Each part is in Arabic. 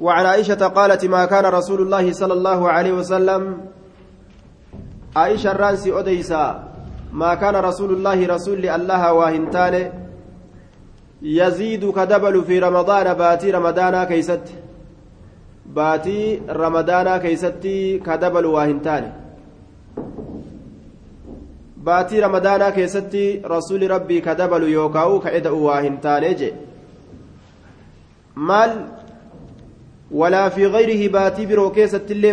وعن عائشة قالت ما كان رسول الله صلى الله عليه وسلم. عائشة irraa ni odeessa ما كان رسول الله رسول الله waa hin taane. يزيد ka dabalu في رمضان baatii ramadaanaa keessatti. baatii ramadaanaa keessatti ka dabalu waa hin taane. baatii ramadaanaa keessatti rasuuli rabbii ka dabalu yookaan ka eda'u waa hin taane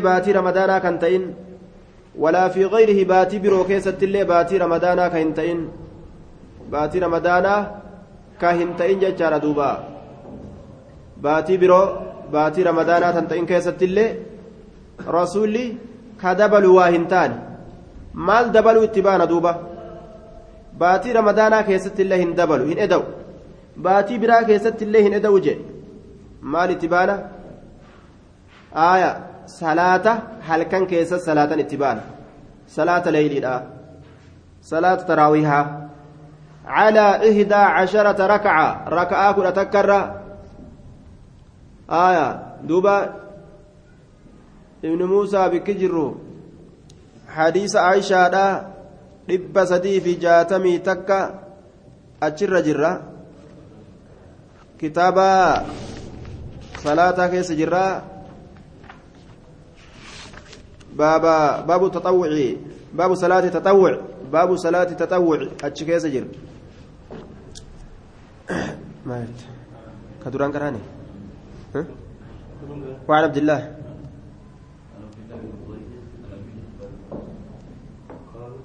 baatii ramadaanaa kan ta'in walaa fi gayrihi baatii biroo keessattillee baatii ramadaanaa ka hin ta'in baatii ramadaanaa ka hin ta'in jechaadha duuba baatii biroo baatii ramadaanaa kan ta'in keessattillee rasuulli ka dabalu waa hin taane maal dabaluu itti baana duuba baatii ramadaanaa keessatti illee hin dabalu hin eda'u baatii biraa keessatti illee hin eda'u je maal itti baana aaya salaata halkan keessa salaatan itti baana salaata leeyliidha salaata taraawihaa على إحدى عشرة ركعة ركعة كنا تكرر آية دوبا ابن موسى بكجرو hadiisa aayishaadha dhibba sadii fi jaatamii takka achirra jirra kitaaba salaataa keessa jirra baabu taxawwuci baabu salaati taxawwuc baabu salaati taxawwuc achi keessa jira ka duraan karaani وعن عبد الله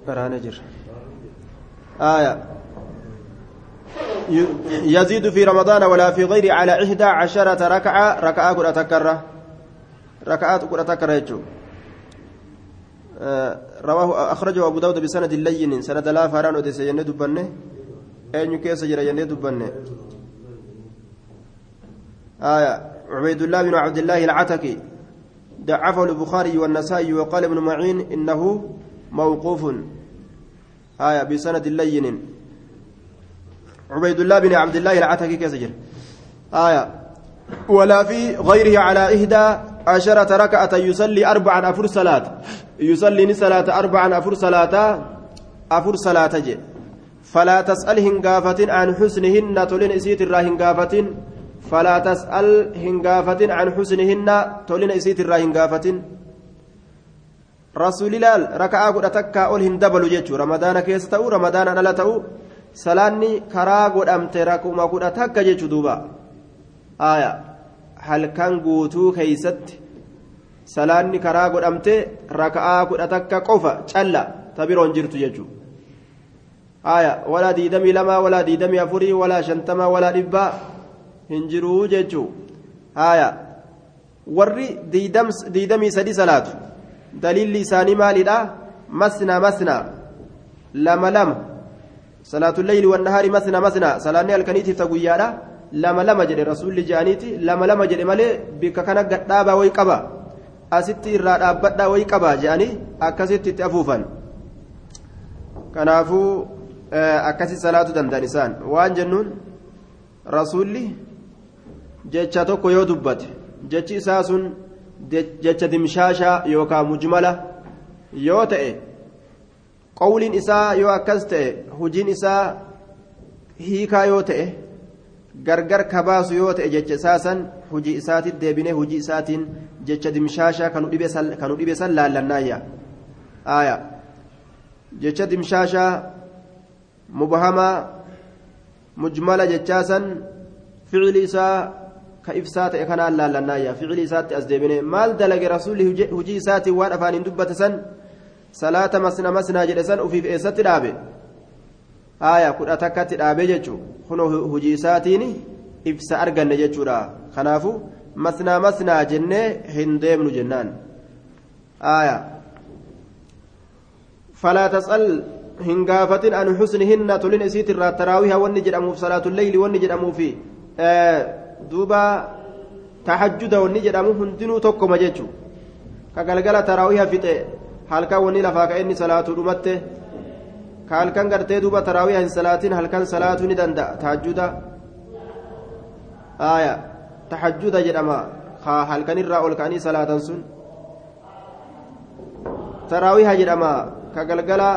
برانا جر آية يزيد في رمضان ولا في غير على إحدى عشرة ركعة ركعة قد أتكرر ركعات قد أتكرر آه رواه أخرجه أبو داود بسند لين سند لا فاران ودس يند دبنه. أين كيس جرى يند دبنه؟ آية عبيد الله بن عبد الله العتكي. ضعفه البخاري والنسائي وقال ابن معين إنه موقوف. آية بسند لين. عبيد الله بن عبد الله العتكي كسجر آية ولا في غيره على إحدى عشرة ركعة يصلي أربعا أفر صلاة. يصلي صلاة أربعا أفر صلاة أفر صلاة جي. فلا تسأل هنقافة عن حسنهن تولين إسيت الرا هنقافة فلا تسأل هنقافة عن حسنهن تولين إسيت الرا هنقافة rasuuli laal raka'aa godha takkaa ol hin dabalu jechuun ramadaana keessa ta'u ramadaana ala ta'u salaanni karaa godhamte rakuma kudha takka jechuu duuba aaya halkan guutuu keeysatti salaanni karaa godhamte raka'aa kudha takka qofa calla ta biroon jirtu jechuu. Aaya walaa diidamii lamaa walaa diidamii afurii walaa shantamaa walaa dhibbaa hin jiruu jechuu. Aaya warri diidamii sadi salaatu daliilli isaanii maalidha masna masna lama lama. Salaatu leyli wannahaari masna masna salaanni halkaniitiif ta guyyaadha lama lama jedhe rasuulli je'aniiti lama lama jedhe malee bikka kana gadhaabaa wayi qaba asitti irraa dhaabbadhaa wayi qaba je'anii akkasitti itti afuufan kanaafuu akkasi salaatu danda'an isaan waan jennuun rasuulli jecha tokko yoo dubbate jechi isaa sun jecha dimshaashaa yookaan mujmala yoo ta'e qawliin isaa yoo akkas ta'e hujiin isaa hiikaa yoo ta'e gargar kabaasu yoo ta'e jecha isaa san hujii isaatiif deebinee hujii isaatiin jecha dimshaashaa kanu dhibe san laallannaayya aaya jecha dimshaashaa mubahamaa mujmala jechaa san ficili isaa ka ibsaa ta'e kanaan laallannaayya ficili isaatti as deebine maal dalage rasuulli hujii isaatiin waan afaaniin dubbate san salaata masna masnaa jedhe san ufiif eessatti dhaabe haaya kudha takkatti dhaabe jechuu kun hujii isaatiin ibsa arganne jechuudha kanaafu masnaa masnaa jennee hin deemnu jennaan haaya falaa tas'al hin gaafatin an xusnihinna tolin isiit irraa taraawiha wanni jedhamuuf salaatuleyli wanni jedhamuufi duuba tahajjuda wanni jedhamu hundinuu tokkoma jechu ka galgala taraawiha fixe halkan wanni lafaa ka inni salaatu dhumatte ka halkan gartee duuba taraawiha hin salaatin halkan salaatuu ni danda'a tahajjuda aya tahajjuda jedhama halkanirraa ol ka'anii salaatan sun taraawiha jedhama ka galgala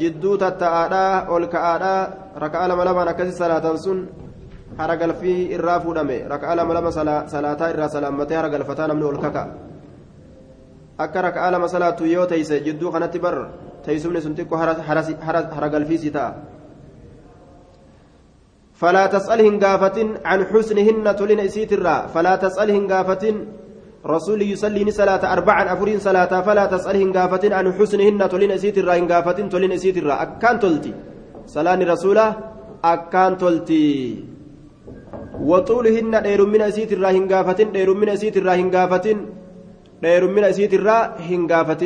jidduu tatta'aadhaa ol ka'aadhaa raka'a lama lamaan akkasi salaatan sun haragalfii irraa fuudhame raka'a lama lama salaataa irraa salaammatee haragalfataa namni ol kaka akka raka'a lama salaatu yoo teeyse jidduu kanatti bar teeysumni sun xiqqoo haragalfiisi ta'a فلا تسأل هنقافة عن حسنهن تلين إسيت الرا فلا تسأل هنقافة رسول يصلي صلاة أربعا أفرين صلاة فلا تسأل هنقافة عن حسنهن تلين إسيت الرا هنقافة تلين إسيت الرا أكان تلتي صلاة رسوله أكان تلتي وطولهن دير من أسيت الرا هنقافة دير من أسيت الرا هنقافة دير من أسيت الرا هنقافة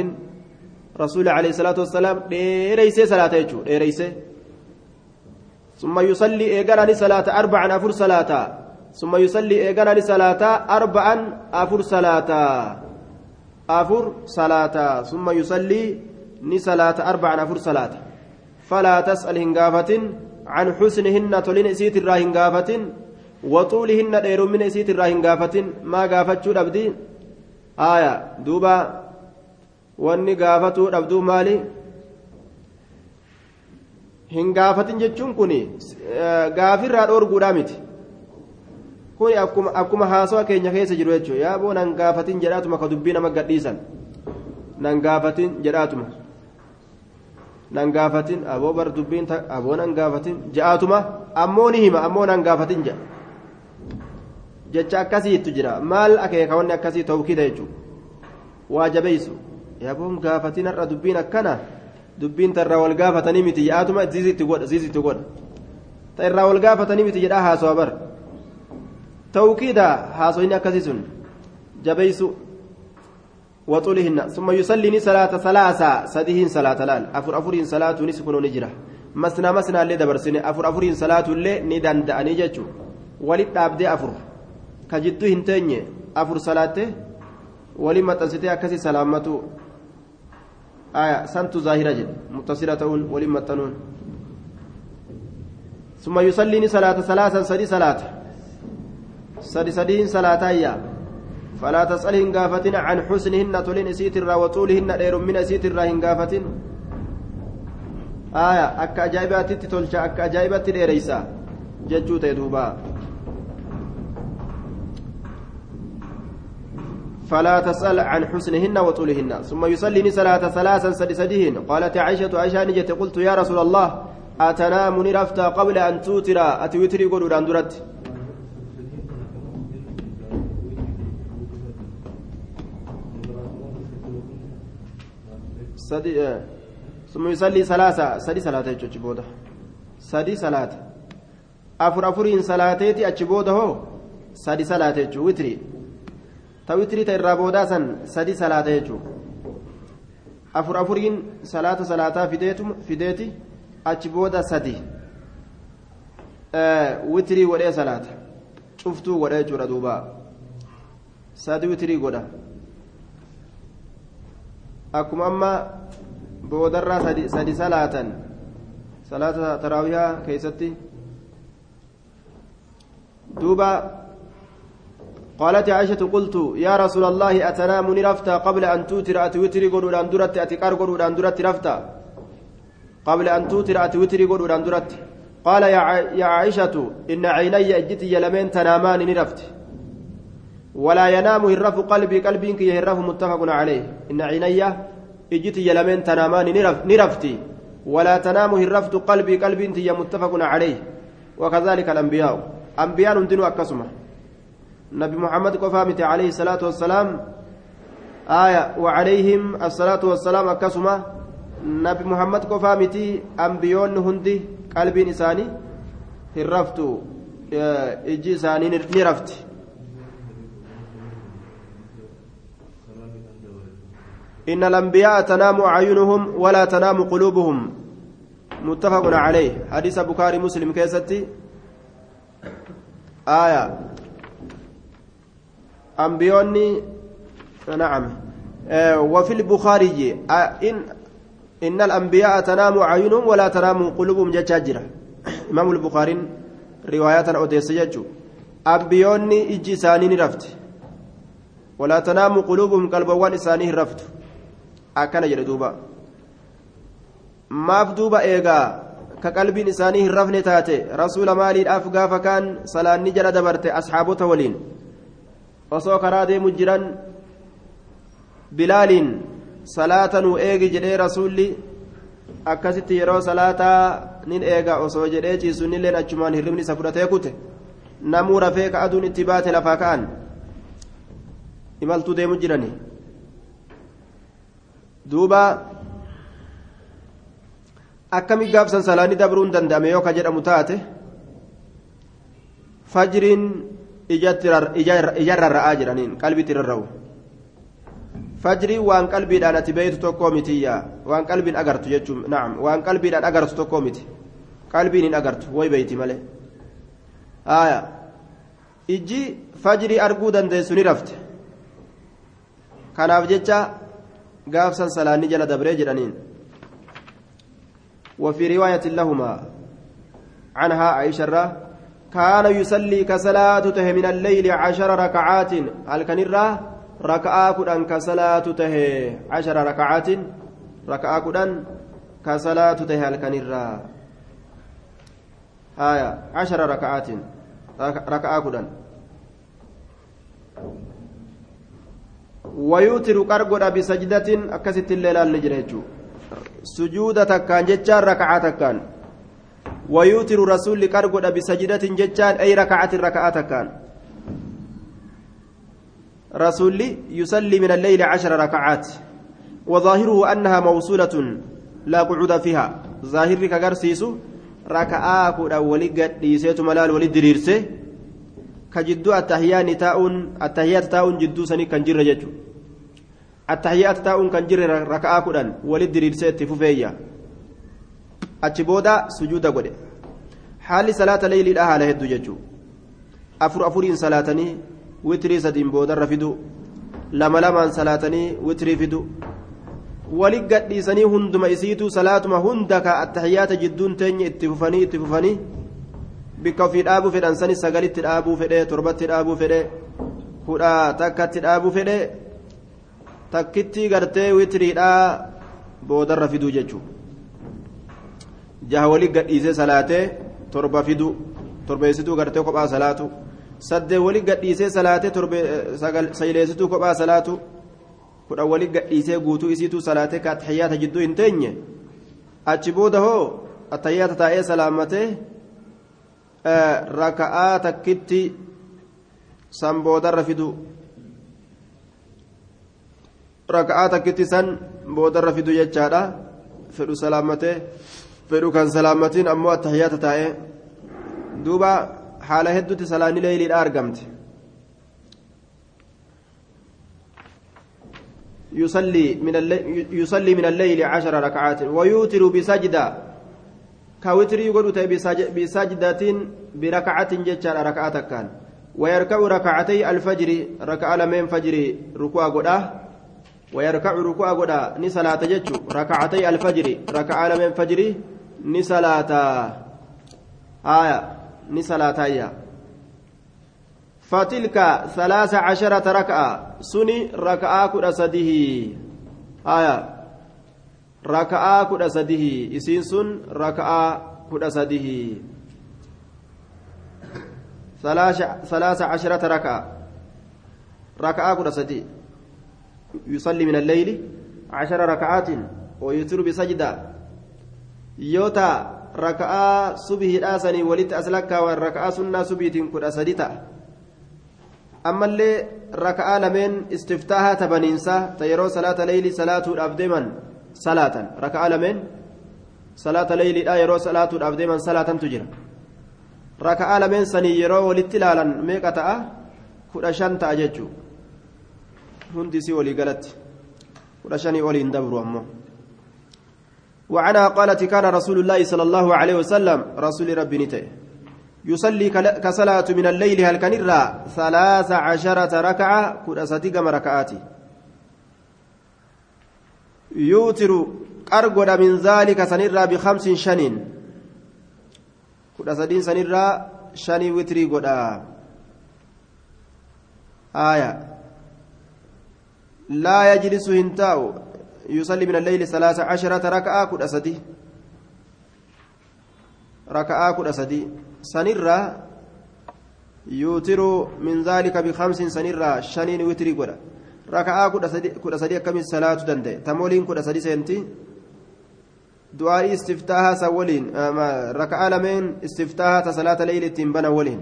رسول عليه الصلاة والسلام ديريسي صلاة يجو ديريسي ثم يصلي إيقانني صلاة أربعا أفر صلاة ثم يصلي إيقانني صلاة أربعا أفر صلاة أفر صلاة ثم يصلي ني صلاة أربعا أفر صلاة فلا تسأل هنقافة عن حسنهن تلين إسيت الرا هنقافة وطولهن دير من إسيت الرا هنقافة ما قافت أبدي آية دوبا wanni gaafatuu dhabduu maali? Hin gaafatin jechuun kun eh, gaafirraa dhoorguudhaa miti. Kun akkuma haasawa keenya keessa jiru jechuudha. Yaaboo nan gaafatin jedhaatuma ka dubbii nama gadhiisan. Nan gaafatin jedhaatuma. Nan gaafatin aboo bar dubbiin aboo nan gaafatin jedhaatuma ammoo ni hima ammoo nan gaafatin jedha jecha akkasiitu jira. Maal akeeka? Wanni akkasii ta'uu kida jechuudha. Waajabeessu. Yaaboon gaafatin har'a dubbiin akkana. dubbiin tarraa wal gaafatanii miti yaa'atuma ziisitti godha ziisitti godha ta wal gaafatanii miti jedhaa haasawa bar tawkiida haasoyni akkasii sun jabeeysu waxulihinna summa yusallini salaata salaasaa sadihiin salaata laal afur afuriin salaatuunis kunoo jira masnaa masnaallee dabarsine afur afuriin salaatuullee ni danda'anii jechuu walit dhaabdee afur ka jidduu hin teenye afur salaatte waliin maxxansitee akkasii salaammatu آية سنت ظاهرة جد متصلة ولم التنون. ثم يصلي صلاة ثلاثا سدي صلاة. سدي سدين صلاة هي فلا تسأل هنقافة عن حسنهن تلين سيت الرا وطولهن دير من سيت الرا هنقافة آية أكا أجايبات تتولش أكا أجايبات ديريسا. ججو تيدوبا. فلا تسأل عن حسنهن وطولهن. ثم يصلي صلاة ثلاثا سدسدهن قالت عائشة عائشة نجت قلت يا رسول الله أتنام نرفتا قبل أن توتر. أتوتري قولوا أندرت سدي آه. ثم يصلي ثلاثة. سدي صلاة يجوبودا سدي صلاة أفر أفرين صلاتيتي أجبودا هو. سدي صلاة يجو وتري ta irraa boodaa san sadi salaata jechuudha afur afuriin salaata salaataa fideeti achi booda sadi witrii godhee salaata cuftuu godhee jechuudha duuba sadi witrii godha akkuma amma boodarraa sadi salaatan salaata taraawiyaa keessatti duuba قالت عائشة قلت يا رسول الله أتنام نرفتا قبل أن توتر؟ أتوتري قولوا أن درت؟ أتكار قولوا أن درت رفتا؟ قبل أن توتر أتوتري قولوا أن درت. قال يا, عائشة إن عيني أجتي يلمين تنامان نرفت ولا ينام هرف قلبي كي يهرف متفق عليه. إن عيني أجتي يلمين تنامان نرف نرفتي. ولا تنام هرفت قلبي قلبي متفق عليه. وكذلك الأنبياء. أنبياء دينوا أكسمه نبي محمد قفامت عليه الصلاة والسلام؟ آية وعليهم الصلاة والسلام أكسما نبي محمد قفامتي أنبيون هندي قلب إنساني هرفت إجي إساني نرفت إن الأنبياء تنام أعينهم ولا تنام قلوبهم. متفق عليه. حديث بخاري مسلم كيستي. آية أنبيوني نعم. آه وفي البخاري آه إن إن الأنبياء تنام أعينهم ولا تنام قلوبهم جتاجرة إمام البخاري روايات أوديس جتشو أنبيوني إجي سانين رفت ولا تنام قلوبهم قلبوان إسانيه رفت. أكن جلدوبا maaf duuba eegaa ka qalbiin isaanii hin rafne taate rasuula maaliidhaaf gaafa kaan salaanni jala dabarte asxaabota waliin osoo karaa deemu jiran bilaaliin salaata nuu eegi jedhee rasuulli akkasitti yeroo salaataa nin eega osoo jedhee ciisu nilleen achumaan hirribni isa fudhatee kute namuu rafee ka aduun itti baate lafaa ka'an imaltuu deemu jirani duuba akkami gaafsan salaanii dabruun danda'ame yoo ka jedhamu taate fajriin ijarra ra'aa jedhaniin qalbiitti rarra'u fajrii waan qalbiidhaan ati beeytu tokkoo mitiyya waan qalbiin agartu jechuun naam waan qalbiidhaan agartu tokkoo miti qalbiin hin agartu way beeyti malee haaya ijji fajrii arguu dandeessu ni rafte kanaaf jecha gaafsan salaanii jala dabree jedhaniin وفي رواية لهما عنها عائشة كان يصلي كصلاة ته من الليل عشر ركعات. هل كان ركعة كدن كصلاة ته عشر ركعات. ركعة كدن كصلاة ته هل كان آية. عشر ركعات. ركعة كدن. ويوتر قرقد بسجدة. أكست الليل النجريجو sujuuda takkaan jechaan raka'aa takkaan wayuutiru rasuulli qargodha bisajidatin jechaan ay raka'atin raka'aa takkaan rasuulli yusallii min alleyli cashara rakacaat وظاهره أنها موصولة لا قعود فيها ظاهر كغرسيس ركعة كودا ولي قد يسيت ملال ولي دريرسه كجدو التحيات تاؤن التحيات تاؤن جدو سني كان جر ججو attahiyaat taa'uun kan jirre raka'aa kudhan walit diriirsee itti fufeeyya achi booda sujuuda godhe. Haalli salaata leeyliidha haala hedduu jechuu afur afuriin salaatanii witrii sadiin boodarra fidu lama lamaan salaatanii witrii fidu walit gadhiisanii hunduma isiitu salaatuma hunda ka attahiyaata jidduun teenya itti fufanii itti fufanii bikka ofii dhaabuu fedhan sanis sagalitti dhaabuu fedhe torbatti dhaabuu fedhe kudha takkatti dhaabuu fedhe takkitti gartee witiriidhaa boodarra fiduu jechuudha jaha walii gadhiisee salaatee torba fidu torbeessituu gartee kophaa salaatu saddee walii gadhiisee salaatee sayleessituu kophaa salaatu kudha walii gadhiisee guutuu isiituu salaatee ka attahiyyaata jidduu hin teenye? Achi booda hoo attahiyyaata taa'ee salaammatee raka'aa takkitti san boodarra fidu. raka'aa takkitti san boodarra fidu jechaadha. Fedhu salaamatee fedhu kan salaamatiin ammoo attahiyyaata taa'ee duuba haala hedduutti salaanni leeyliidha argamte. يصلي من الليل يصلي من الليل عشر ركعات ويوتر بسجدة كوتر يقول بسجدة بركعة جتشار ركعة كان ويركع ركعتي الفجر ركع لمن فجر ركوع قداه ويركع ركوع ني صلاه جچو ركعتي الفجر ركع لمن فجر ني صلاه آية ني صلاه يا فتلك ثلاث عشرة ركعة سني ركعة كدا سده آية ركعة كدا سده إسين سن ركعة كدا سده ثلاث عشرة ركعة ركعة كدا سده يصلي من الليل عشر ركعات ويتر بسجدة يوتا ركعة صبح الآسني ولت أسلك والركعة سنة صبيت كد أسدتا أما اللي ركعة لمن استفتاها تبنينسا تيرو صلاة ليل صلاة الأبدمن صلاة ركعة لمن صلاة ليل لا يرو صلاة الأبدمن صلاة تجرى ركعة لمن سني يرو ولت لالا ميقتا كد أشنتا أججو hundi walii galatti kudha shanii oliin dabru ammoo. وعنها قالت كان رسول الله صلى الله عليه وسلم رسول ربي نتي يصلي كصلاة من الليل هل كنرى ثلاث عشرة ركعة كل أساتيق ركعاتي. يوتر أرقد من ذلك سنرى بخمس شنين. كل أساتين سنرى شني وتري قد آية. لا يجلس هنتاو. يصلي من الليل ثلاث عشرة ركعة كد أسدي. ركعة كد أسدي. سنرة يوتر من ذلك بخمس سنرة شنين وتري قد ركعة كد أسدي كم الصلاة دندي. تمولين كد أسدي سنتي. دعاء استفتاها سولين. ركعة لمن استفتاها صلاة ليل تنبنا ولين.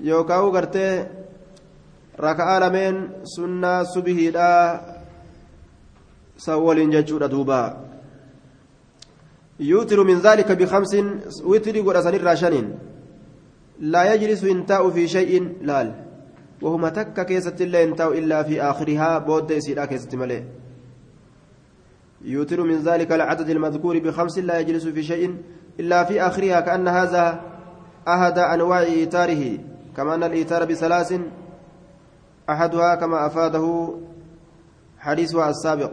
يوكاو قرتي raka'aa lameen sunnaa subihiidha yuutiru min daalika bikamsin witrii godha sanirraa shaniin laa yajlisu hin taa'u fi shay'in laal wahuma takka keessatti illee hin taa'u illaa fi aakhirihaa booda isiidha keessatti malee يوتر من ذلك العدد المذكور بخمس لا يجلس في شيء إلا في آخرها كأن هذا أحد أنواع إيتاره كما أن الإيتار بثلاث أحدها كما أفاده حديثها السابق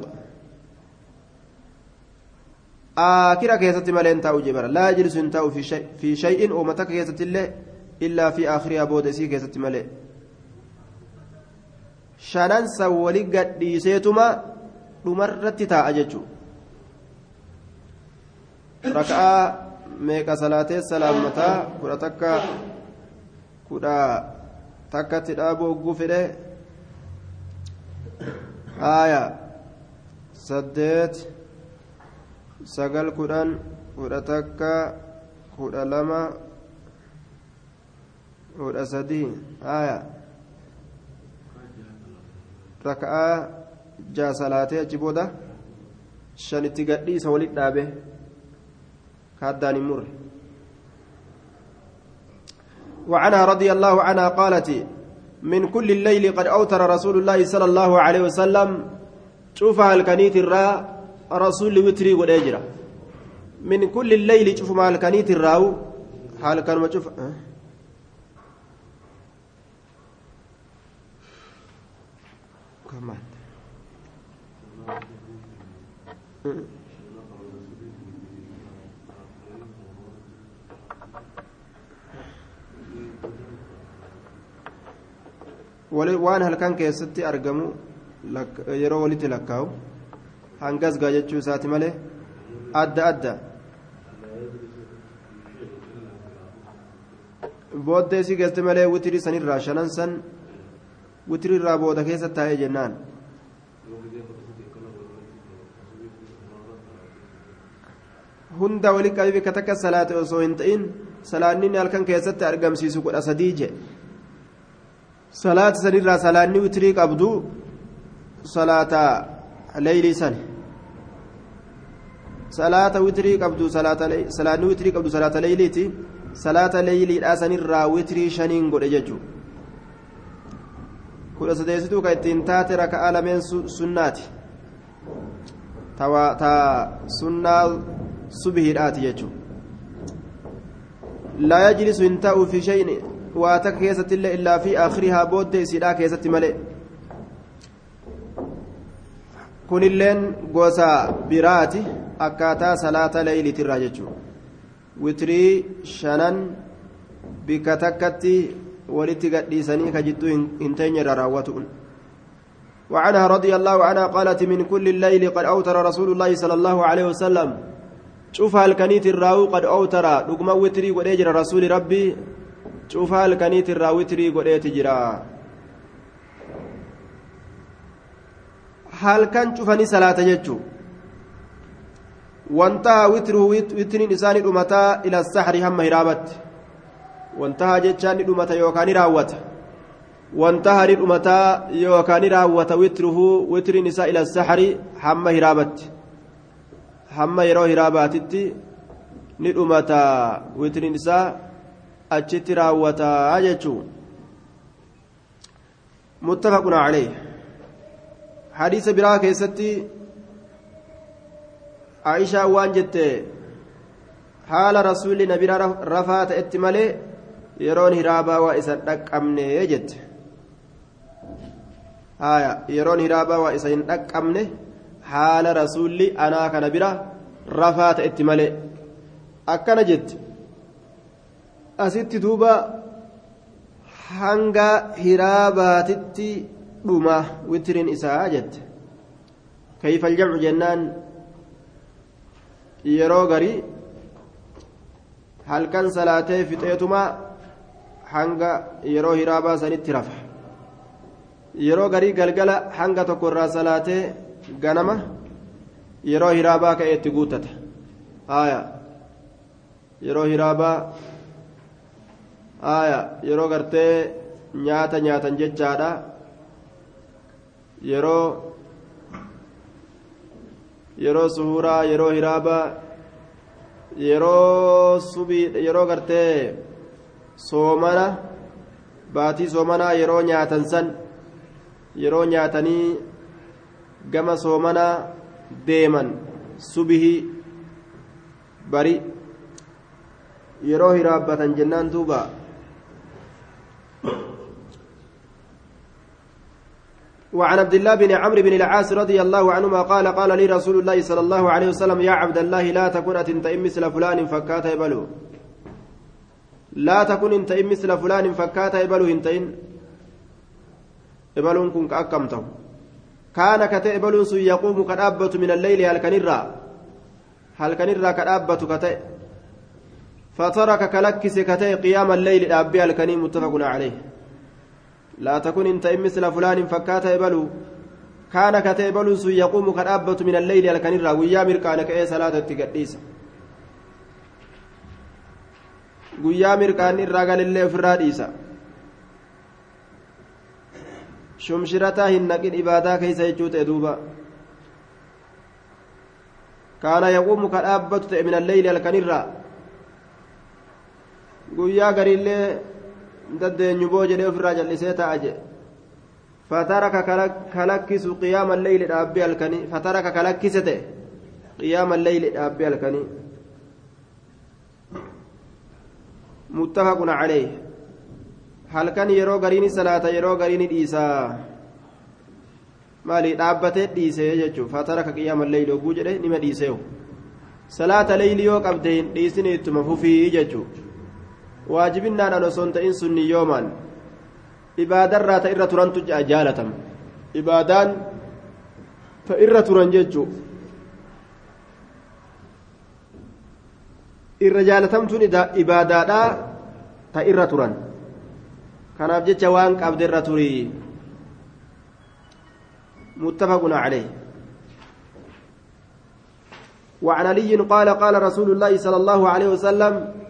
آكرا كيست ملين تاو جبر لا يجلس تاو في شيء في شيء ومتك كيست الله إلا في آخرها بودسي كيست ملين shanan san wali gadhiiseetuma dhumarratti taa'a jechuudha raka'aa meeqa salaatee salaammataa kudha takka kudha takkatti dhaabuu hogguu fedhe haaya saddeet Sagal kudhan kudha takka kudha lama kudha sadii haaya raka'aa jaa salaatee achi booda shanitti gadhiisa walit dhaabe kaaddaan hin murre وعنها رضي الله عنها قالت من كل الليل قد أوتر رسول الله صلى الله عليه وسلم شوفها الكنيت الراء رسول وتري وديجرة من كل الليل شوف مع الكنيت الراو. حال كان ما شوف أه؟ كمان. waan halkan keessatti argamu yeroo walitti lakkaa'u hangas gaa jechuu isaati malee adda adda booddee si geeste malee witirii sanirraa shanan san witirii irraa booda keessa taa'ee jennaan hunda wali qabii bakka takka salaate osoo hin ta'in salaanni halkan keessatti argamsiisu kudha sadii jedhe salaata sanirraa salaanni witirii qabdu salaata leeylii san salaata witirii qabdu salaanni witirii qabdu salaata leeyliiti salaata leeyliidhaa sanirraa witirii shaniin godhe jechuu kudha sadeessituu ka ittiin taate raka'a lameen sunnaati ta sunnaa subihiidhaati jechuu laa yajlisu hin ta'u fi shay'in waa takka keessatti illee illaa fi akhirihaa booddee isiidhaa keessatti malee kunilleen gosa biraati akkaataa salaata leeyliitirraa jechuudha witrii shanan bikka takkatti walitti gadhiisanii ka jidduu hin teenye irra raawwatuun وعنها رضي الله عنها قالت من كل الليل قد أوتر رسول الله صلى الله عليه وسلم شوف الكنيت الراو قد أوتر رقم وتري وديجر رسول ربي cufa halkaniit irraa witrii godheeti jira halkan cufanii salaata jechuu wantaha witruhu witriin isaa ni dhumataa ila saxri hamma hiraabatti wantaha jechaan ni dhumata yookaan ni raawwata wantaha ni dhumataa yookaan ni raawwata witruhu witriin isaa ila saxri hamma hiraabatti hamma yeroo hiraabaatitti ni dhumata witriin isaa achitti raawwataa jechuun aishaa waan jette haala rasuulli na bira rafaa ta'etti malee yeroon hiraabaa waa isa dhaqqabne jette. Haya yeroon hiraabaa waa isa hin dhaqqabne haala rasuulli anaa kana bira rafaa ta'etti malee. Akkana jette asitti duuba hanga hiraabaatitti dhuma witiriin isaa jette. Kayfa aljamcu jennaan yeroo garii halkan salaatee fixeetuma hanga yeroo hiraabaa sanitti rafa yeroo garii galgala hanga tokko irraa salaatee ganama yeroo hiraabaa ka'ee itti guuttata aya yeroo hiraabaa aya yeroo gartee nyaata nyaatan jechaadha yeroo yeroo suhuraa yeroo hiraabaa yeroo subii yeroo gartee soomana baatii soomanaa yeroo nyaatan san yeroo nyaatanii gama soomanaa deeman subihii bari yeroo hiraabbatan jennaan duuba وعن عبد الله بن عمرو بن العاص رضي الله عنهما قال قال لي رسول الله صلى الله عليه وسلم يا عبد الله لا تكن أتنتئم مثل فلان فكات يبلو. لا تكن انتئم مثل فلان فكات يبلو انتئن يبلون كن كأكمته كان كتئ يبلون سو يقوم كدابة من الليل هل كنرى هل كنرى كدابة كتئ؟ فترك كلكس كتئ قيام الليل أبي الكنيم متفق عليه. لا تكن انت مثل فلان فكات يبلو كان كتئ يبلون سو يقوم كدابة من الليل هل كنرى ويا مركانك اي صلاة التقديس irraa galillee ofirraa dhiisa shumshirataa hin naqin ibaadaa keeysa jechuu ta'e duuba kaana yaquumu ka dhaabbatu ta'e min alleyli halkanirraa guyyaa gariillee daddeenyu boo jedhee ofirraa jal'isee ta'a jedhe فترك كلكس قيام الليل أبي الكني فترك كلكسته قيام الليل أبي الكني متفق عليه هل كان يرو غريني صلاة يرو غريني ديسا مالي dhaabbatee dhiisee jechuun fataraka qiyyaama leeyli oguu jedhe nima dhiiseewu salaata leeyli yoo qabde hin dhiisine ittuma fufii jechuun waajibinnaadhaan osoo hin ta'in sunni yoomaan ibaadarraa ta irra turantu jaalatama ibaadaan ta irra turan jechuun irra jaalatamtuun ibaadaadhaa ta irra turan kanaaf jecha waan qabde irra turii متفق عليه وعن علي قال قال رسول الله صلى الله عليه وسلم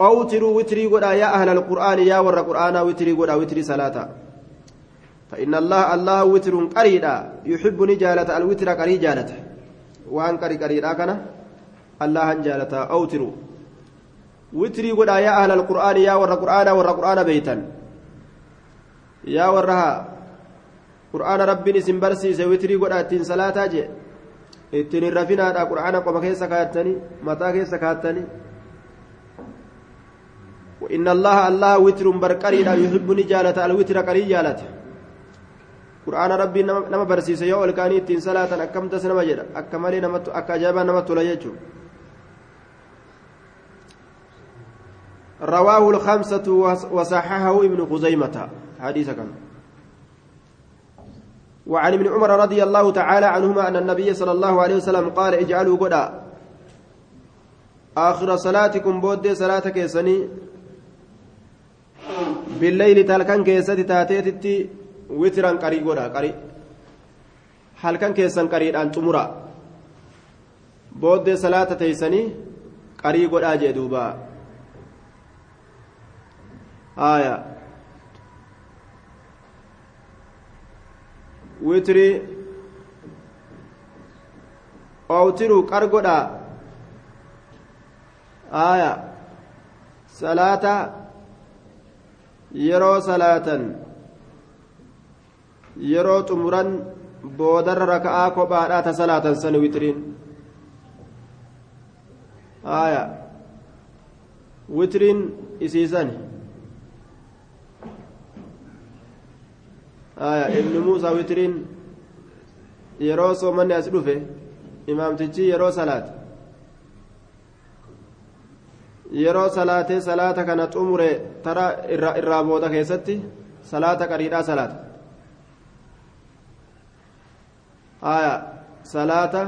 أوتروا witrii godhaa يا أهل القرآن yaa warra القرآن witrii godhaa witrii salaataa. فإن الله الله وتر qarriidha يحب ni jaallata الوتر qarrii jaallata waan qarrii qarriidha kana؟ الله jaallata أوتروا witrii godhaa يا أهل القرآن yaa warra القرآن warra القرآن beetan. يا ورها qur'aana rabbiin isin barsiise witrii godha ittiin salaataa jee ittiin hin rafinaadha qur'aana qofa keessa kaayattanii وإن الله الله وتر برقري لا يحب نجالة الوتر قري جالة قرآن ربي نما برسيس يو الكاني تين صلاة أكم تسنى مجد أكمالي نمت أكجابا نمت ليجو رواه الخمسة وصححه ابن خزيمة. حديث كان. وعن ابن عمر رضي الله تعالى عنهما أن النبي صلى الله عليه وسلم قال اجعلوا قدا آخر صلاتكم بود صلاة كيسني بالليل تلكن كيستي تاتيتي وترا قري قدا قري. هل كان كيسن قري أن تمرا. بود صلاة تيسني قري قدا جدوبا آية. witiri oowtiru qargodha aya salaata yeroo salaatan yeroo xumuran boodarra raka'aa kophaadhaa ta salaatan san witiriin aya witiriin isiisan aya ibni muusaa witiriin yeroo soomanni as dhufe imaamtichi yeroo salaate yeroo salaatee salaata kana xumure tara irraa booda keessatti salaata qariidhaa salaata aya salaata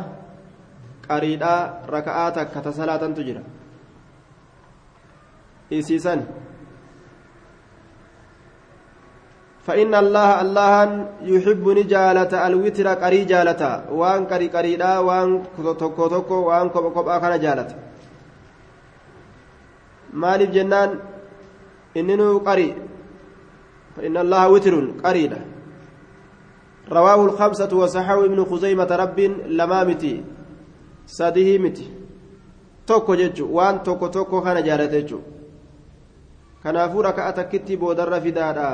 qariidhaa raka'aa takka ta salaatantu jira isiisan فإن الله الله يحب نجالة الوتر قري جالة وان قري قريدا وان توكو توكو وان كوبا كوبا كان جالة مالف جنان إنه قري فإن الله وتر قريدا رواه الخمسة وصححه ابن خزيمة رب لما متي ساده متي توكو جيتشو وان توكو توكو كان جالة جيتشو kanaafuu raka'a takkitti boodarra fidaadha.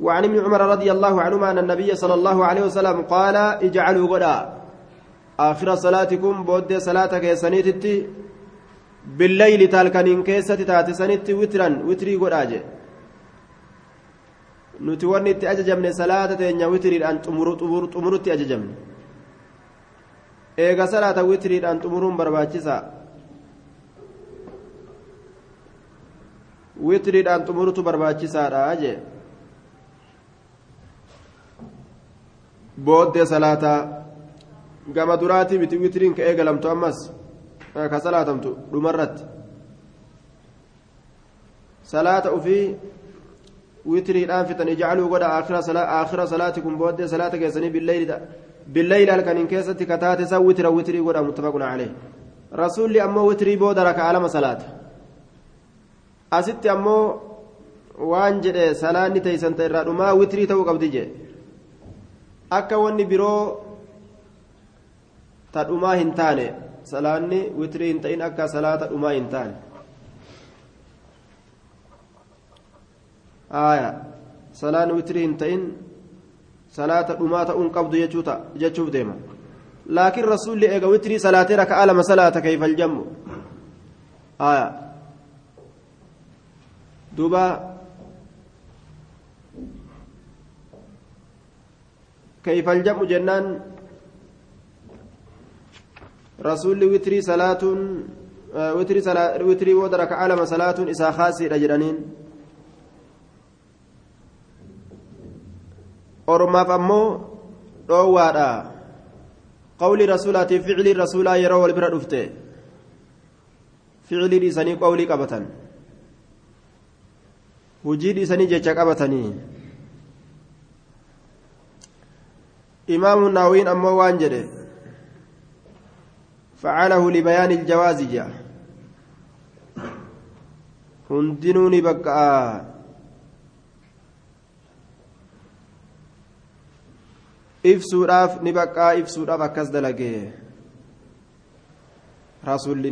وعن ابن عمر رضي الله عنهما أن النبي صلى الله عليه وسلم قال اجعلوا غدا آخر صلاتكم بود صلاتك سنيتتي بالليل تالكنين كيسة تاتي سنيتي وترا وتري غدا nuti wanni itti ajajamne salaata teenya witiriidhaan xumurutti ajajamne eega salaata witiriidhaan xumuruun barbaachisa witiriidhaan xumurutu barbaachisaadha jee booddee salaataa gama duraatii miti witiriin ka eegalamtu ammas ka salaatamtu dhumarratti salaata ufii witiriidhaan fixan ijacaluu godha aakhira salaatikum booddee salaata keessanii billeyli halkaniin keessatti kataate san witira witirii godha muttafaqun calee rasuulli ammoo witirii booda raka'a lama salaata asitti ammoo waan jedhe salaanni teeysan irraa dhumaa witrii ta'uu qabdi jee akka wanni biroo ta dhumaa hin taane salaanni witrii hin ta'in akka salaata dhumaa hin taane aya salaan witrii hin ta'in salaata dhumaa ta'uun qabdu jechuuf deema laakiin rasuulli eega witrii salaatee raka'a lama salaata kayfal jammu aya duuba kayfal jam'u jennaan witrii salaatuun witrii booda raka'a lama salaatuun isaa kaasiidha jedhaniin ormaaf ammoo dhoowwaadha qawli rasuulaatiif ficilii rasuulaa yeroo wal bira dhufte ficilii dhiisanii qawlii qabatan hujii dhiisanii jecha qabatanii imaamu naawiin ammoo waan jedhe فعله لبيان الجواز جاء هندنوني بقى ibsuudhaaf ni baqqaa ibsuudhaaf akkas dalagee rasuulli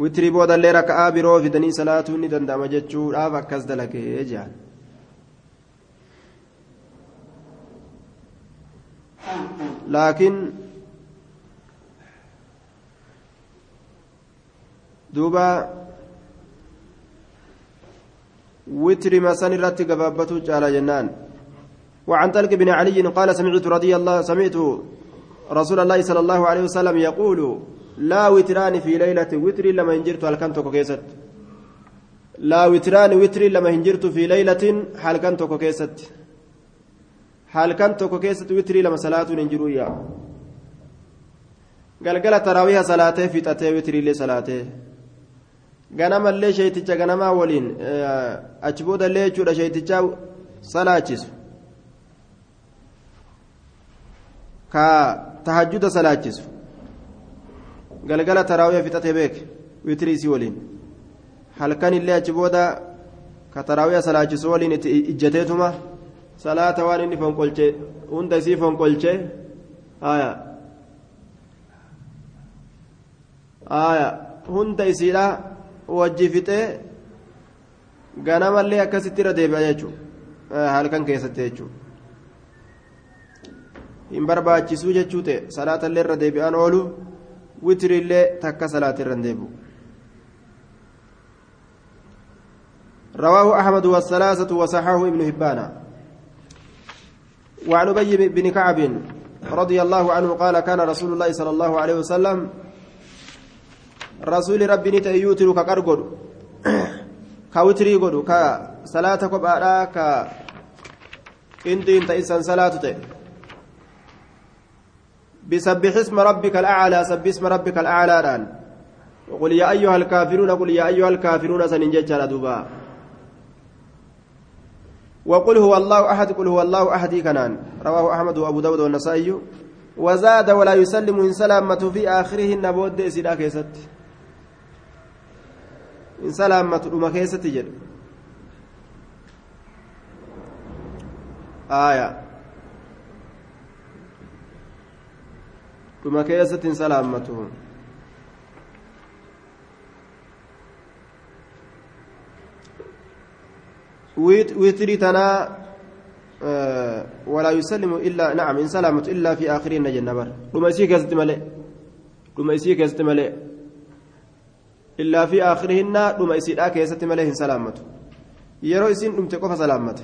witrii boodallee raka'aa biroo fidanii salaatuun ni danda'ama jechuudhaaf akkas dalagee jedhan laakiin duuba witri masan irratti gabaabbatu caala jennaan. وعن طلق بن علي قال سمعت رضي الله سمعت رسول الله صلى الله عليه وسلم يقول لا وتران في ليلة witrii lama hin jirtu halkan keessatti؟ لا وتران witrii lama hin jirtu في ليلة halkan keessatti؟ halkan keessatti witrii lama salaatan hin jiruu yaa؟ galgala taraawiha salaatee fixatee witiriillee salaatee ganamallee sheeyticha ganamaa waliin achi boodallee jechuudha sheeyticha salaachisu ka tahajjuda salaachisu galgala taraawiha fixatee beek witirii isii waliin halkan illee achi booda ka taraawiha salaachisu waliin itti ijjateetuma salaata waan inni fonqolche hunda isii fonqolche haya haya hunda isiidha wajji fixee ganamallee akkasitti irra deebi'a jechuudha halkan keessatti jechuudha. hin barbaachisuu jechuu ta'e salaatallee irra deebi'an oolu witiriillee takka salaata irra deebi'u. رواه أحمد والثلاثة وصححه ابن هبان وعن أبي بن كعب رضي الله عنه قال كان رسول الله صلى الله عليه وسلم رسول ربي نتا يوتر كقرقد كوتري قد كصلاة كبارا ك qindiin ta'issan salaatu ta'e بسبح اسم ربك الأعلى سبح اسم ربك الأعلى الآن وقل يا أيها الكافرون قل يا أيها الكافرون سننجج دوبا. وقل هو الله أحد قل هو الله أحد كنان. رواه أحمد وأبو داود والنسائي. وزاد ولا يسلم إن سلامة في آخره النبود سيدا كيست إن سلامة أم كيست جد. آية. أم كيست سلامته. ويتري تنا آه ولا يسلم إلا نعم إن سلامت إلا في آخرين جنة بر لما يسيك يستملئ لما يسيك إلا في آخرهن لما يسيك يستملئ إن سلامت يرو يسين لم تقف سلامت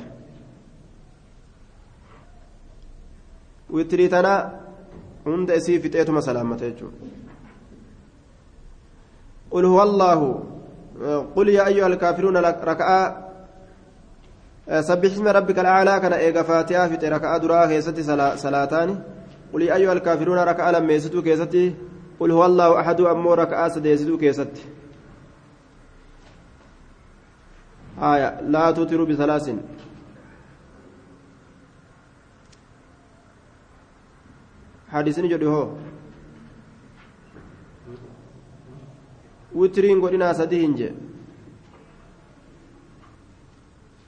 ويتري تنا عند إسي في تيتما سلامت قل هو الله قل يا أيها الكافرون ركعة سبح اسم ربك الأعلى كان إيغا فاتحة في ركعة درا كيستي صلاتان قل يا أيها الكافرون ركعة لما يستو كيستي قل هو الله أحد أمو ركعة سديستو كيستي آية لا تطر بثلاث حديثني جدي هو وترين قدنا سدي هنجي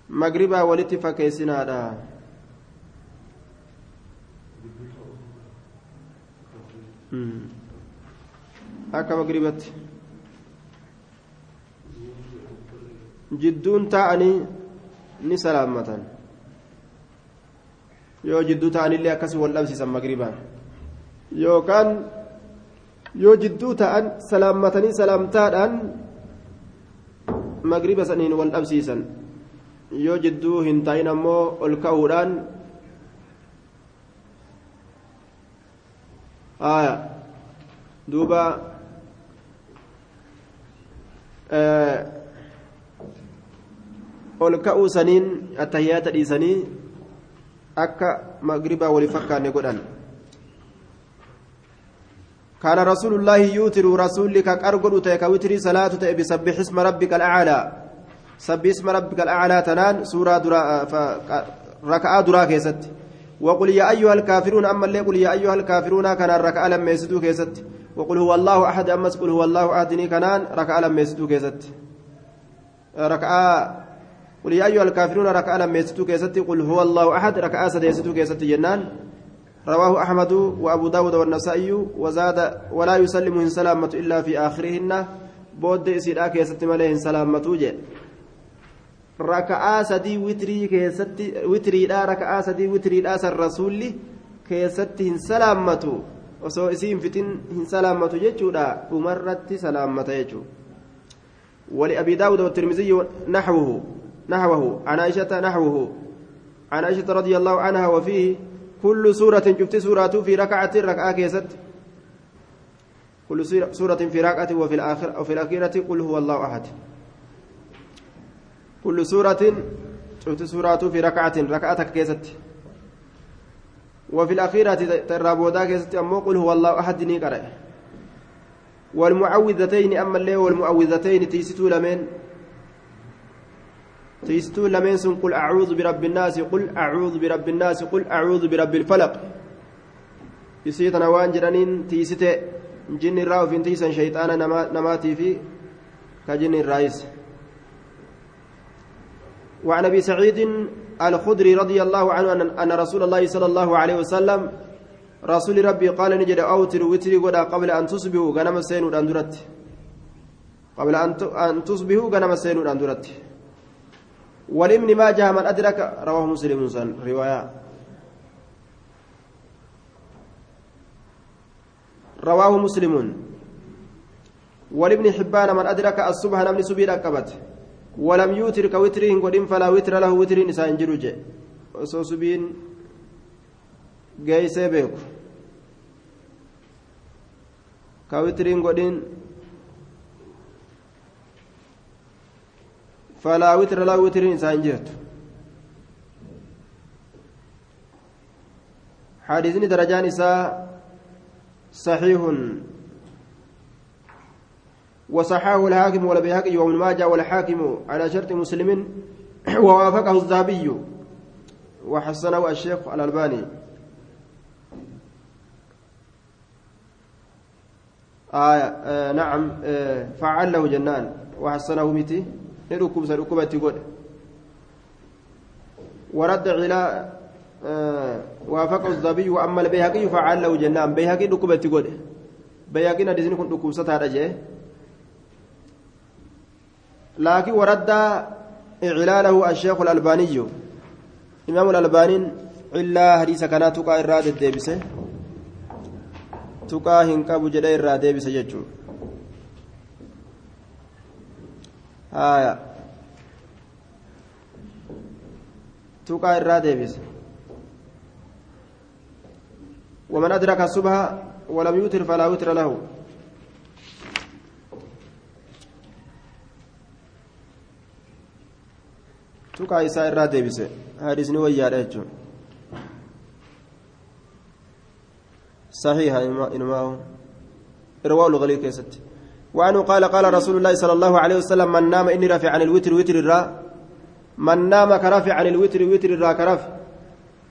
magribaa walitti fakkeessinaadha akka magribatti jidduun taa'anii ni salaammatan yoo jidduu ta'anillee akkasii wal dhabsiisan magribaan yookaan yoo jidduu ta'an salaammatanii salaamtaadhaan magriba saniin wal dhabsiisan yoo jidduu hin ta'in ammoo ol ka'uudhaan haya duuba ol ka'uu saniin attahiyyaata dhiisanii akka magribaa wali fakkaanne godhan. كان رسول الله يوتر رسولك كأرجل تيك وتري صلاة بسبح اسم ربك الأعلى سبح اسم ربك الأعلى تنان سورة درا ركعة درا كيست وقل يا أيها الكافرون أما اللي قل يا أيها الكافرون كان الركعة لما يسدوا كيست وقل هو الله أحد أما قل هو الله أحد كنان ركعة لما يسدوا كيست ركعة قل يا أيها الكافرون ركعة lammeessoo keessatti قل هو الله أحد ركعة sadeessoo keessatti jennaan. رواه أحمد وأبو داود والنسائي وزاد ولا يسلم hin salaammatu إلا في آخرهن. booda isii keessatti malee salaammatu jechuu raka'aa sadii witrii keessatti witriidha raka'aa sadii witriidha san rasuulli keessatti hin salaammatu osoo isii hin fitin hin salaammatu jechuudha dhumarratti salaammata jechuudha ولأبي داود والترمذي نحوه. نحوه عن عائشة نحوه. عن عائشة رضي الله عنها وفيه كل سورة شفت سورة في ركعة ركعة keessatti. كل سورة في ركعة وفي الآخر أو في الأخيرة قل هو الله أحد. كل سورة شفت سورة في ركعة ركعة keessatti. وفي الأخيرة tan booda keessatti ammoo قل هو الله أحد ni qara'a والمعوذتين أما الليل والمعوذتين تيستو لمن؟ تيستو لمن قل أعوذ برب الناس قل أعوذ برب الناس قل أعوذ برب الفلق. يسيتنا وان جرانين تيستي جن الراو في تيسن شيطانا نماتي في كجن الرئيس. وعن أبي سعيد الخدري رضي الله عنه ان رسول الله صلى الله عليه وسلم رسول ربي قال نجد أوتر وتري غدا قبل أن تصبحوا غنم سينو اندرت قبل أن تصبحوا غنم سينو اندرت ولمن ما جاء من أدرك رواه مسلم رواية. رواه مسلم. ولابن حبان من أدرك الصبح نمني سبيل اكبت ولم يوتر كوترين قدين فلا وتر له وتر إسان جروج osoo subiin geeysee beeku ka witiriin falaa witira lahu witiriin isaa hin jirtu حديثني درجان إساء صحيح. وصححه الحاكم والبيهقي وابن ماجه والحاكم على شرط مسلم ووافقه الذهبي وحسنه الشيخ الألباني. آية آه نعم آه فعل له جنان وحسنه متي نركب سركبة تقول. ورد إلى آه وافقه الذهبي وأما البيهقي فعل له جنان. بيهقي ركبة تقول. بيهقي ندزني كنت ركوب ستار لكن ورد إعلاله الشيخ الألباني إمام الألباني إلا حديث كانت تقع الراد الديبسة تقع هنكاب جدي الراد الديبسة جتشو آية تقع الراد الديبسة ومن أدرك الصبح ولم يوتر فلا وتر له tuqaa isaa irraa deebise. Hadisni wayyaadha jechuun. صحيح إنماه رواه الغلي كيست وعنه قال قال رسول الله صلى الله عليه وسلم من نام إني رافع عن الوتر وتر الراء من نام كرافع عن الوتر وتر الراء كرافع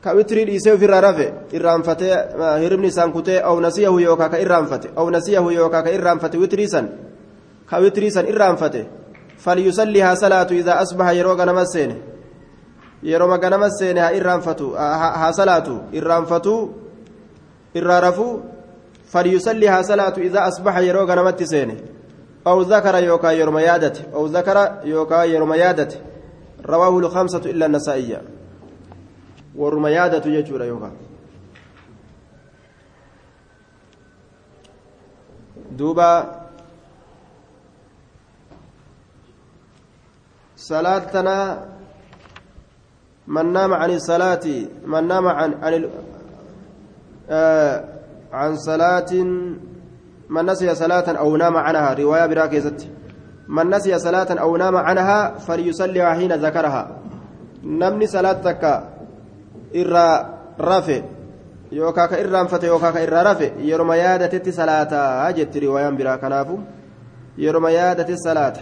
كوتر الإسيو في الرافع إرام فتي هرمني سانكوتي أو نسيه يوكا كإرام فتي أو نسيه يوكا كإرام فتي وتري سن كوتري سن إرام فتي فليصليها صلاة إذا أصبح يروق نمسين yeroo maganama seene haa irraanfatu haa salaatu irraanfatu irraa rafuu haa salaatu idaa asbaxa yeroo ganamatti seene أو ذكر يوكا يرم يادته أو ذكر يوكا يرم يادته رواه الخمسة إلا النسائية. ورم يادة يجور يوكا. دوبا. صلاتنا من نام عن الصلاة من نام عن عن آه عن صلاة من نسي صلاة أو نام عنها رواية براكزت من نسي صلاة أو نام عنها فليصلي حين ذكرها نمني صلاتك إرى ka irraanfate yookaan ka irraa rafe yeroma yaadatetti salaataa jetti riwaayaan biraa kanaafu yeroma yaadate salaata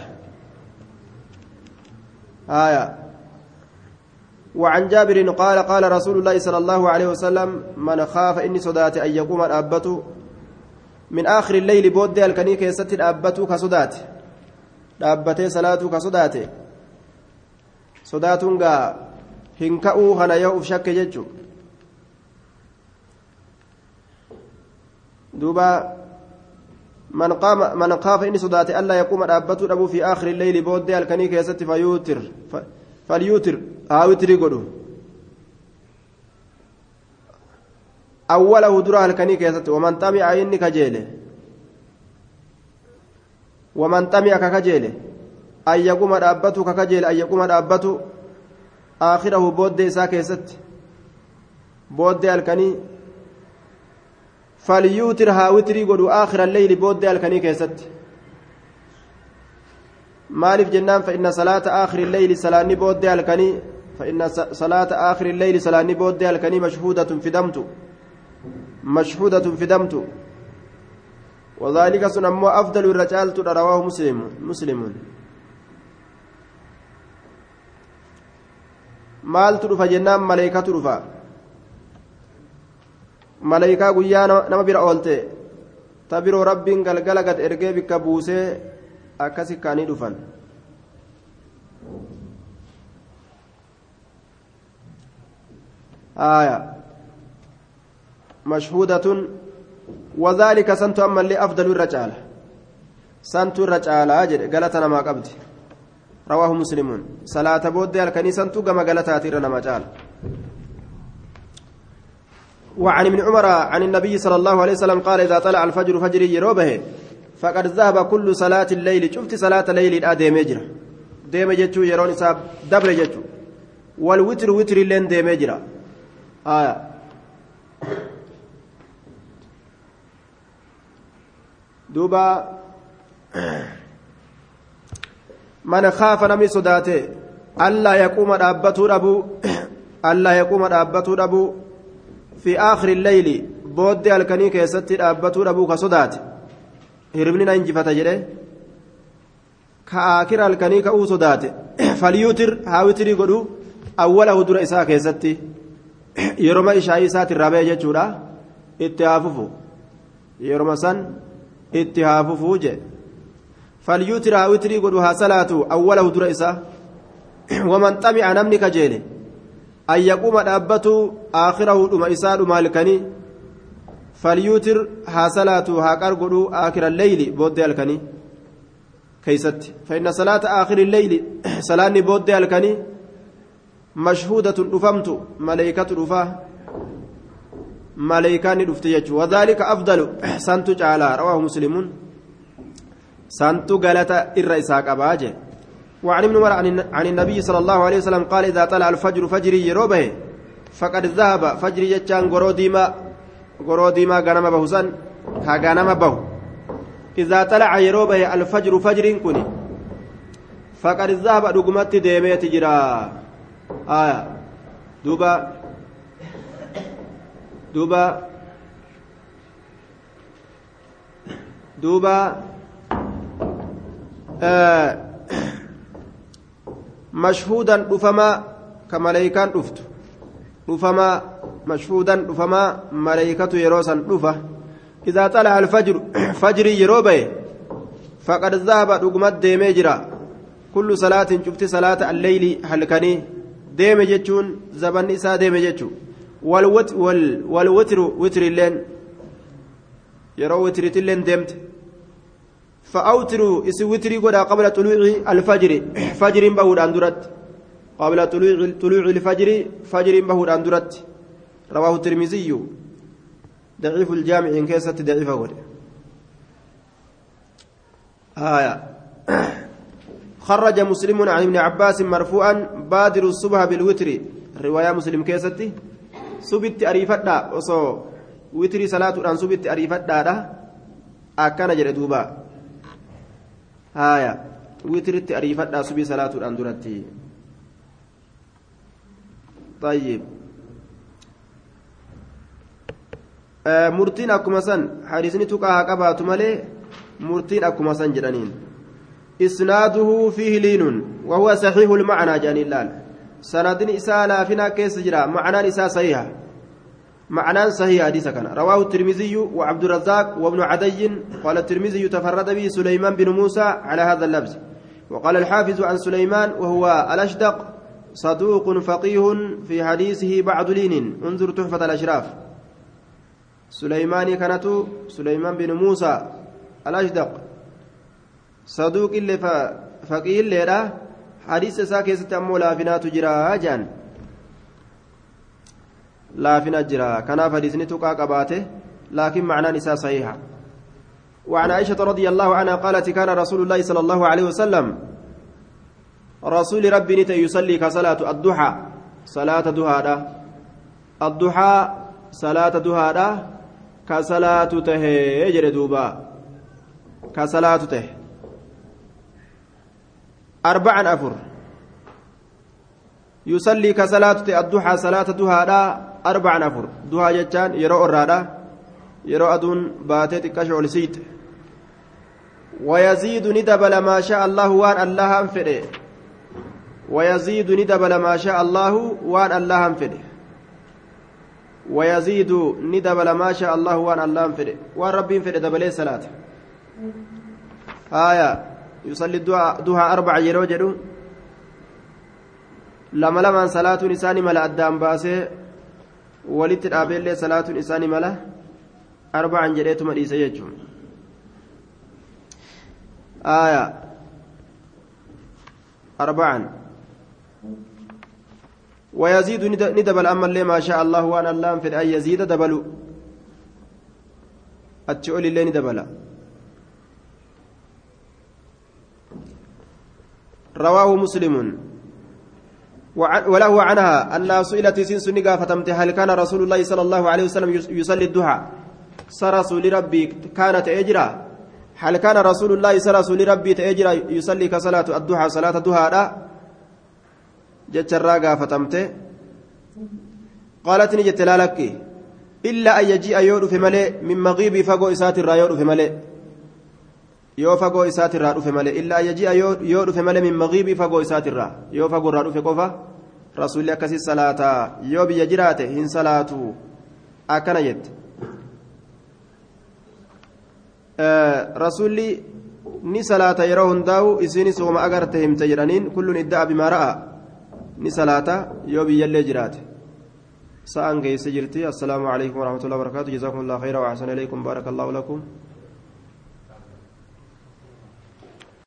haaya وعن جابر قال قال رسول الله صلى الله عليه وسلم من خاف إني صدات أن يقوم الأبة من آخر الليل بود الكني كيست الأبة كصدات dhaabbatee salaatuu ka sodaate sodaatuun gaa hin ka'uu kana yoo uf shakke jechu duuba man qaama man qaafa inni sodaate allaa yaquuma dhaabbatuu dhabuu fi aakhiri leyli booddee halkanii keessatti كيست ومن طمع إني كجيله ومن طمع ككجيله أن يقوم دابته ككجيل أن يقوم دابته آخره بود إسا كيست بود الكني فليوتر هاوتري قدو آخر الليل بود الكني كيست maaliif jennaan fa'inna salaata aakhiri leyli salaanni booddee halkanii? fa'inna salaata aakhiri leyli salaanni booddee halkanii mashhuudatun fidamtu mashhuudatun fidamtu وذلك سن أمو أفضل الرجال رواه مسلم مسلم maaltu dhufa jennaan maleeykatu dhufa maleeykaa guyyaa nama bira oolte ta biroo rabbiin galgala gad ergee bikka buusee akkasi kaanii dhufan آية. مشهودة. وذلك سنت أما اللي أفضل الرجال. سنت الرجال. أجل قالتنا ما قبض. رواه مسلمون صلاة بود الكنيسة كما قالتها تيرنا مجال وعن ابن عمر عن النبي صلى الله عليه وسلم قال إذا طلع الفجر فجر يروبه فقد ذهب كل صلاة الليل. شفت صلاة الليل أديم يجرى. ديم جتشو يرون دبر والوتر وتر اللين ديم آية دوبا من خاف نمي صداته ألا يقوم دابته ربو ألا يقوم دابته ربو في آخر الليل بود الكني كيست أبتو أبوك صدات هربني ننجفة جري كآخر الكني كأو صدات فليوتر هاوتري قدو أوله در إساء كيستي يرمى إشاء إساء الرابع جتشورا اتهاففو يرمى سن اتهاففو جي فليوتر هاوتري قدو ها صلاة أوله در إساء ومن طمع نمني كجيلي أن يقوم dhaabbatu آخره dhuma isaa dhuma halkanii. فليوتر ها صلاة ها قرقدو آخر الليل بود الكني كيست فإن صلاة آخر الليل صلاة بود الكني مشهودة رفمت ملائكة رفاه ملائكان رفت وذلك أفضل. سنت تعالى رواه مسلمون سنت قالت الرئيساك أباجه وعن ابن عمر عن النبي صلى الله عليه وسلم قال إذا طلع الفجر فجري يروبه. فقد ذهب. فجري جتان غرو ديما غرو ديما غنم بهسن به إذا طلع يروبه الفجر فجر كوني. فقد ذهب دغمت ديمه تجرا آية. دوبا. دوبا. دوبا. آه. مشهودا رفما كملائكان رفت رفما مشهودا رفما ملائكة يروسا رفة إذا طلع الفجر فجر يروبي فقد ذهب رقمت ديمي جرا. كل صلاة شفت صلاة الليل هلكني. ديمي جتشون زبن إسا ديمي جتشو والوت وال والوتر وتر اللين يرو وترت اللين ديمت فأوتروا إسي وتري قد قبل طلوع الفجر فجر بهود أندرت قبل طلوع طلوع الفجر فجر بهود أندرت رواه الترمذي خرج مسلم عن ابن عباس مرفوعا بادر الصبح بالوتر رواية مسلم كيستي سبت أريفتا وصو وتري صلاة أن سبت أريفتا أكان جردوبا haaya witiritti ariifadhaa subii salaatuudhaan duratti طيب murtiin akkuma san hadiisni tuqaa haa qabaatu malee murtiin akkuma san isnaaduhu fiihi liinun wahuwa saxiihu lmacnaa jedhaniin laal sanadin isaa laafina keessa jira macnaan isaa sahiha معنى صحيح حديث كان. رواه الترمذي وعبد الرزاق وابن عدي قال الترمذي تفرد به سليمان بن موسى على هذا اللفظ. وقال الحافظ عن سليمان وهو الأشدق صدوق فقيه في حديثه بعد لين. انظر تحفة الأشراف. سليمان كانت سليمان بن موسى الأشدق. صدوق اللي فقيه اللي حديث ساكي أمو لافنات جرا جان laafina jira. Kanaaf hadiisni tuqaa qabaate laakiin macnaan isaa sahiha وعن عائشة رضي الله عنها قالت كان رسول الله صلى الله عليه وسلم رسول ربي نت يصلي كصلاة الضحى. صلاة دهادا الضحى صلاة دهادا كصلاة ته يجري دوبا. كصلاة ته. أربعا أفر يصلي كصلاة الضحى صلاة دهادا arba'an afur duhaa jechaan yeroo orraadha yeroo aduun baatee xiqqasha ol siite wayaziidu ni dabala maa shaa allahu waan allahan fedhe wayaziidu ni dabala maa shaa allahu waan allahan fedhe wayaziidu ni dabala maa shaa allahu waan allahan fedhe waan rabbiin fedhe dabalee salaata haya duhaa arbaca yeroo jedhu lama lamaan salaatuun isaanii mala addaan baasee walitti dhaabeellee salaatuun isaanii mala arba'an jedheetuma dhiise jechuun aya arba'an ويزيد ندبل أما اللي ما شاء الله وأنا اللام في أن يزيد دبلوا أتشؤل اللي ندبل رواه مسلم. وله عنها أنها سئلت سنس فتمت هل كان رسول الله صلى الله عليه وسلم يصلي الضحى؟ سرسول ربي كانت أجرا. هل كان رسول الله سرسول ربي تأجرا يصلي كصلاة الضحى صلاة الضحى لا؟ جت الراقة فتمت قالت نجت لا لك illaa an yaji'a yoo dhufe malee min maqiibii fagoo isaatirraa yoo dhufe malee yoo fagoo isaatirraa dhufe malee illaa yaji'a yoo dhufe malee min maqiibii fagoo isaatirraa yoo fagoorraa dhufe qofa rasuulli akkasii salaataa yoo biyya jiraate hin salaatu akkana jette rasuulli ni salaata yeroo hundaa'u isiinis wama agarte himte jedhaniin kulluun idda'a bimaa ni salaata yoo biyyallee jiraate sa'an geesse jirti assalaamu alaikum warahmatullahi wabarakaatu jazakum allah khayra wa ahsana ilaykum baaraka allahu lakum